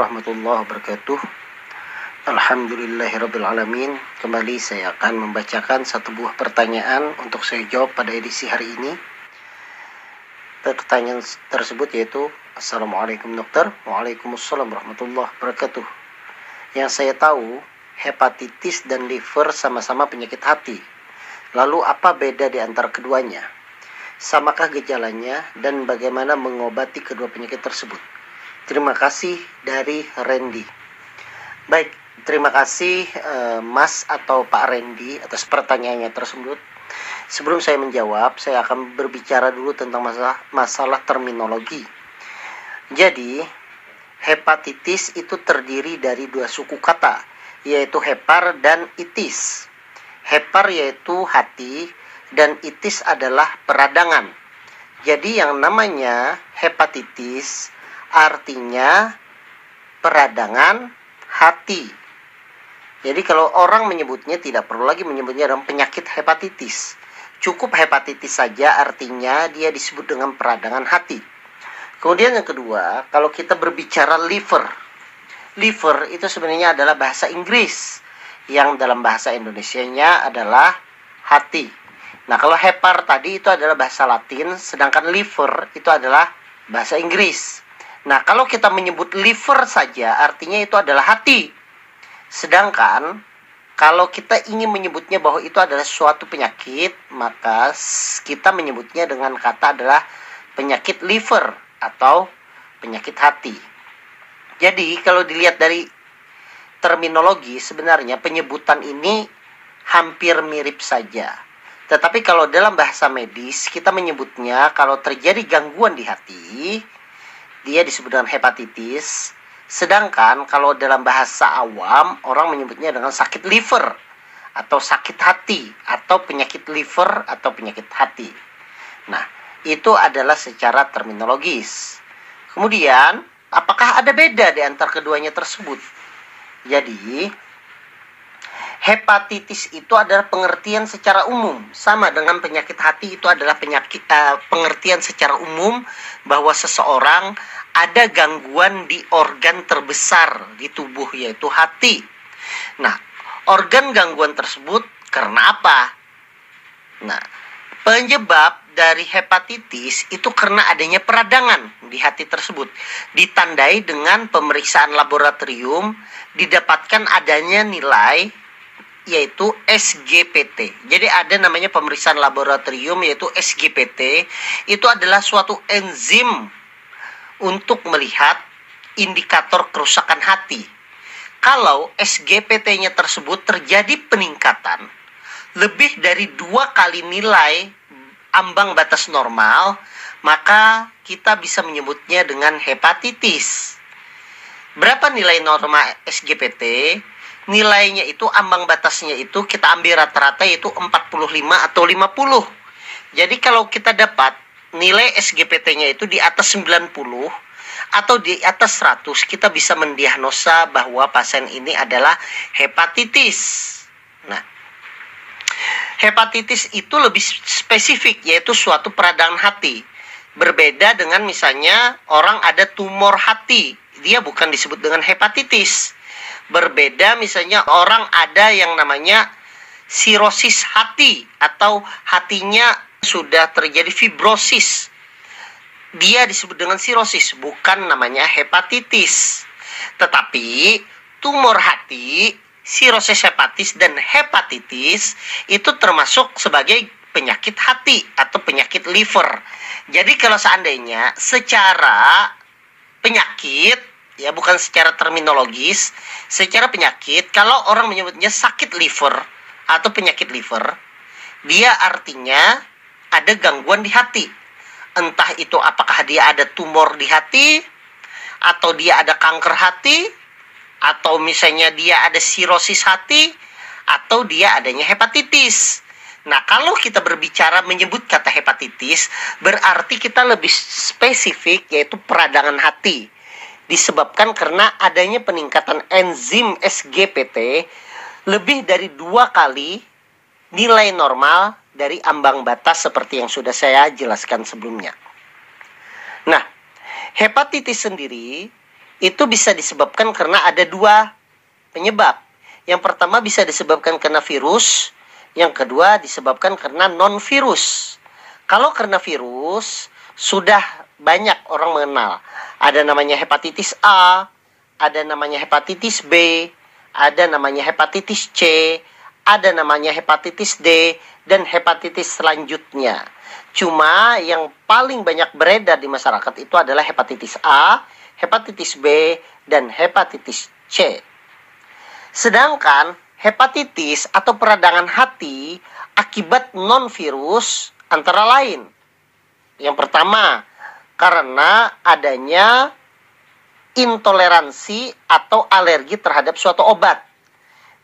Warahmatullahi wabarakatuh. Alhamdulillahirrabbilalamin Kembali saya akan membacakan satu buah pertanyaan Untuk saya jawab pada edisi hari ini. Pertanyaan tersebut yaitu Assalamualaikum dokter. Waalaikumsalam warahmatullahi wabarakatuh. Yang saya tahu Hepatitis dan liver sama-sama penyakit hati. Lalu apa beda di antara keduanya? Samakah gejalanya dan bagaimana mengobati kedua penyakit tersebut? Terima kasih dari Randy. Baik, terima kasih uh, Mas atau Pak Randy atas pertanyaannya tersebut. Sebelum saya menjawab, saya akan berbicara dulu tentang masalah masalah terminologi. Jadi, hepatitis itu terdiri dari dua suku kata, yaitu hepar dan itis. Hepar yaitu hati dan itis adalah peradangan. Jadi yang namanya hepatitis artinya peradangan hati. Jadi kalau orang menyebutnya tidak perlu lagi menyebutnya dalam penyakit hepatitis. Cukup hepatitis saja artinya dia disebut dengan peradangan hati. Kemudian yang kedua, kalau kita berbicara liver. Liver itu sebenarnya adalah bahasa Inggris yang dalam bahasa Indonesianya adalah hati. Nah, kalau hepar tadi itu adalah bahasa Latin, sedangkan liver itu adalah bahasa Inggris. Nah, kalau kita menyebut liver saja artinya itu adalah hati. Sedangkan kalau kita ingin menyebutnya bahwa itu adalah suatu penyakit, maka kita menyebutnya dengan kata adalah penyakit liver atau penyakit hati. Jadi, kalau dilihat dari terminologi sebenarnya penyebutan ini hampir mirip saja. Tetapi kalau dalam bahasa medis kita menyebutnya kalau terjadi gangguan di hati, dia disebut dengan hepatitis. Sedangkan kalau dalam bahasa awam orang menyebutnya dengan sakit liver atau sakit hati atau penyakit liver atau penyakit hati. Nah, itu adalah secara terminologis. Kemudian, apakah ada beda di antara keduanya tersebut? Jadi, hepatitis itu adalah pengertian secara umum sama dengan penyakit hati itu adalah penyakit uh, pengertian secara umum bahwa seseorang ada gangguan di organ terbesar di tubuh yaitu hati. Nah, organ gangguan tersebut karena apa? Nah, penyebab dari hepatitis itu karena adanya peradangan di hati tersebut. Ditandai dengan pemeriksaan laboratorium didapatkan adanya nilai yaitu SGPT. Jadi ada namanya pemeriksaan laboratorium yaitu SGPT. Itu adalah suatu enzim untuk melihat indikator kerusakan hati. Kalau SGPT-nya tersebut terjadi peningkatan lebih dari dua kali nilai ambang batas normal, maka kita bisa menyebutnya dengan hepatitis. Berapa nilai norma SGPT? Nilainya itu ambang batasnya itu kita ambil rata-rata yaitu 45 atau 50. Jadi kalau kita dapat nilai SGPT-nya itu di atas 90 atau di atas 100 kita bisa mendiagnosa bahwa pasien ini adalah hepatitis. Nah, hepatitis itu lebih spesifik yaitu suatu peradangan hati. Berbeda dengan misalnya orang ada tumor hati, dia bukan disebut dengan hepatitis berbeda misalnya orang ada yang namanya sirosis hati atau hatinya sudah terjadi fibrosis. Dia disebut dengan sirosis, bukan namanya hepatitis. Tetapi tumor hati, sirosis hepatis dan hepatitis itu termasuk sebagai penyakit hati atau penyakit liver. Jadi kalau seandainya secara penyakit ya bukan secara terminologis, secara penyakit kalau orang menyebutnya sakit liver atau penyakit liver, dia artinya ada gangguan di hati. Entah itu apakah dia ada tumor di hati atau dia ada kanker hati atau misalnya dia ada sirosis hati atau dia adanya hepatitis. Nah, kalau kita berbicara menyebut kata hepatitis, berarti kita lebih spesifik yaitu peradangan hati disebabkan karena adanya peningkatan enzim SGPT lebih dari dua kali nilai normal dari ambang batas seperti yang sudah saya jelaskan sebelumnya. Nah, hepatitis sendiri itu bisa disebabkan karena ada dua penyebab. Yang pertama bisa disebabkan karena virus, yang kedua disebabkan karena non virus. Kalau karena virus sudah banyak orang mengenal. Ada namanya hepatitis A, ada namanya hepatitis B, ada namanya hepatitis C, ada namanya hepatitis D, dan hepatitis selanjutnya. Cuma yang paling banyak beredar di masyarakat itu adalah hepatitis A, hepatitis B, dan hepatitis C. Sedangkan hepatitis atau peradangan hati akibat non-virus antara lain. Yang pertama, karena adanya intoleransi atau alergi terhadap suatu obat.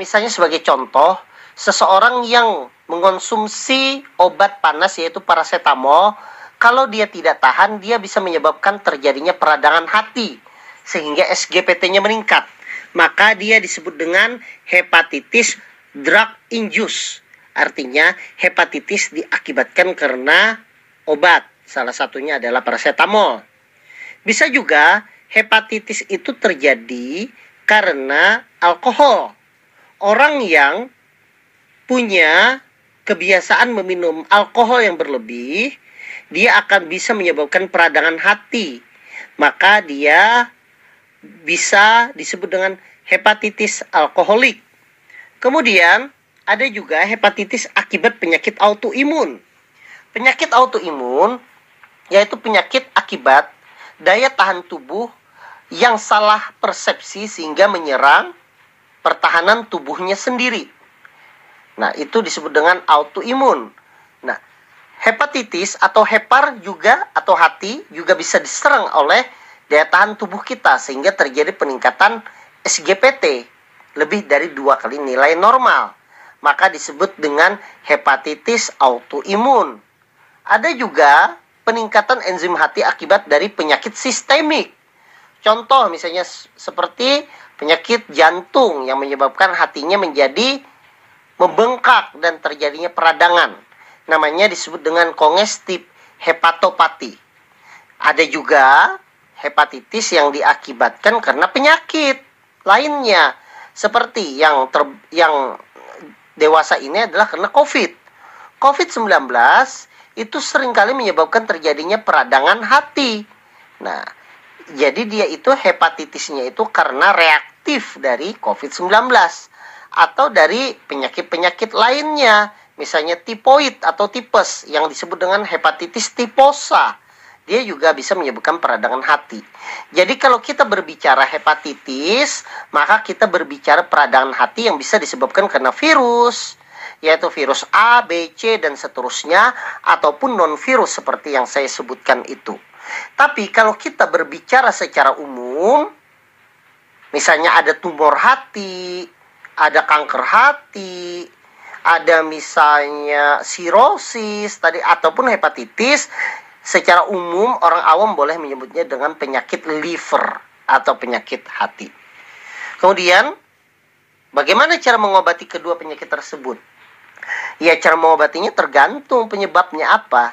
Misalnya sebagai contoh, seseorang yang mengonsumsi obat panas yaitu paracetamol, kalau dia tidak tahan, dia bisa menyebabkan terjadinya peradangan hati sehingga SGPT-nya meningkat. Maka dia disebut dengan hepatitis drug induced. Artinya hepatitis diakibatkan karena obat. Salah satunya adalah paracetamol. Bisa juga hepatitis itu terjadi karena alkohol. Orang yang punya kebiasaan meminum alkohol yang berlebih, dia akan bisa menyebabkan peradangan hati. Maka dia bisa disebut dengan hepatitis alkoholik. Kemudian ada juga hepatitis akibat penyakit autoimun. Penyakit autoimun yaitu penyakit akibat daya tahan tubuh yang salah persepsi sehingga menyerang pertahanan tubuhnya sendiri. Nah, itu disebut dengan autoimun. Nah, hepatitis atau hepar juga atau hati juga bisa diserang oleh daya tahan tubuh kita sehingga terjadi peningkatan SGPT lebih dari dua kali nilai normal. Maka disebut dengan hepatitis autoimun. Ada juga peningkatan enzim hati akibat dari penyakit sistemik Contoh misalnya seperti penyakit jantung yang menyebabkan hatinya menjadi membengkak dan terjadinya peradangan. Namanya disebut dengan kongestif hepatopati. Ada juga hepatitis yang diakibatkan karena penyakit lainnya seperti yang ter, yang dewasa ini adalah karena COVID. COVID-19 itu sering kali menyebabkan terjadinya peradangan hati. Nah, jadi dia itu hepatitisnya itu karena reaktif dari COVID-19 atau dari penyakit-penyakit lainnya, misalnya tipoid atau tipes yang disebut dengan hepatitis tiposa. Dia juga bisa menyebabkan peradangan hati. Jadi kalau kita berbicara hepatitis, maka kita berbicara peradangan hati yang bisa disebabkan karena virus, yaitu virus A, B, C, dan seterusnya, ataupun non-virus seperti yang saya sebutkan itu. Tapi kalau kita berbicara secara umum, misalnya ada tumor hati, ada kanker hati, ada misalnya sirosis tadi ataupun hepatitis, secara umum orang awam boleh menyebutnya dengan penyakit liver atau penyakit hati. Kemudian, bagaimana cara mengobati kedua penyakit tersebut? Ya, cara mengobatinya tergantung penyebabnya apa.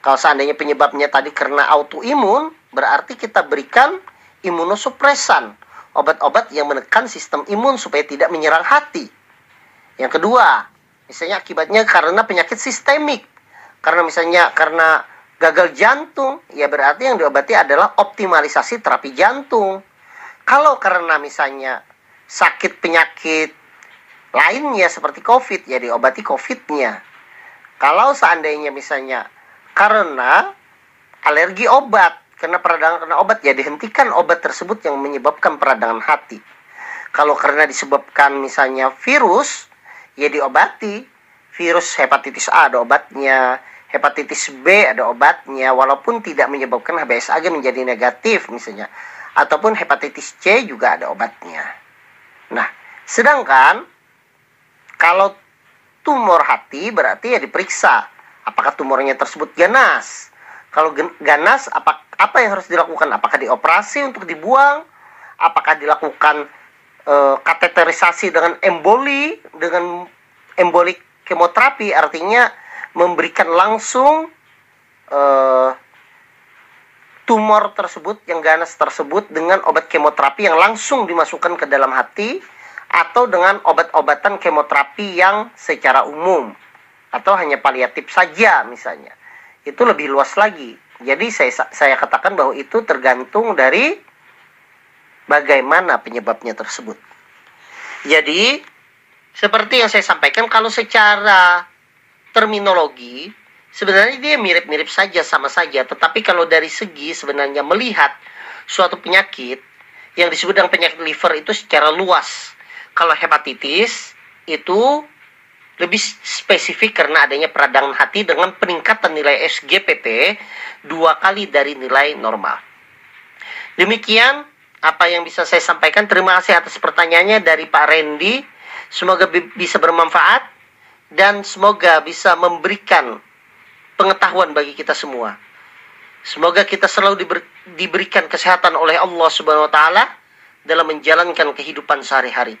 Kalau seandainya penyebabnya tadi karena autoimun, berarti kita berikan imunosupresan, obat-obat yang menekan sistem imun supaya tidak menyerang hati. Yang kedua, misalnya akibatnya karena penyakit sistemik. Karena misalnya karena gagal jantung, ya berarti yang diobati adalah optimalisasi terapi jantung. Kalau karena misalnya sakit penyakit lainnya seperti COVID, ya diobati COVID-nya. Kalau seandainya misalnya karena alergi obat karena peradangan karena obat ya dihentikan obat tersebut yang menyebabkan peradangan hati. Kalau karena disebabkan misalnya virus ya diobati. Virus hepatitis A ada obatnya hepatitis B ada obatnya walaupun tidak menyebabkan HBsAg menjadi negatif misalnya. Ataupun hepatitis C juga ada obatnya. Nah sedangkan kalau tumor hati berarti ya diperiksa. Apakah tumornya tersebut ganas? Kalau ganas apa apa yang harus dilakukan? Apakah dioperasi untuk dibuang? Apakah dilakukan e, kateterisasi dengan emboli dengan embolik kemoterapi? Artinya memberikan langsung e, tumor tersebut, yang ganas tersebut dengan obat kemoterapi yang langsung dimasukkan ke dalam hati atau dengan obat-obatan kemoterapi yang secara umum atau hanya paliatif saja misalnya. Itu lebih luas lagi. Jadi saya saya katakan bahwa itu tergantung dari bagaimana penyebabnya tersebut. Jadi seperti yang saya sampaikan kalau secara terminologi sebenarnya dia mirip-mirip saja sama saja, tetapi kalau dari segi sebenarnya melihat suatu penyakit yang disebut dengan penyakit liver itu secara luas. Kalau hepatitis itu lebih spesifik karena adanya peradangan hati dengan peningkatan nilai SGPT dua kali dari nilai normal. Demikian apa yang bisa saya sampaikan. Terima kasih atas pertanyaannya dari Pak Randy. Semoga bisa bermanfaat dan semoga bisa memberikan pengetahuan bagi kita semua. Semoga kita selalu diber, diberikan kesehatan oleh Allah Subhanahu wa taala dalam menjalankan kehidupan sehari-hari.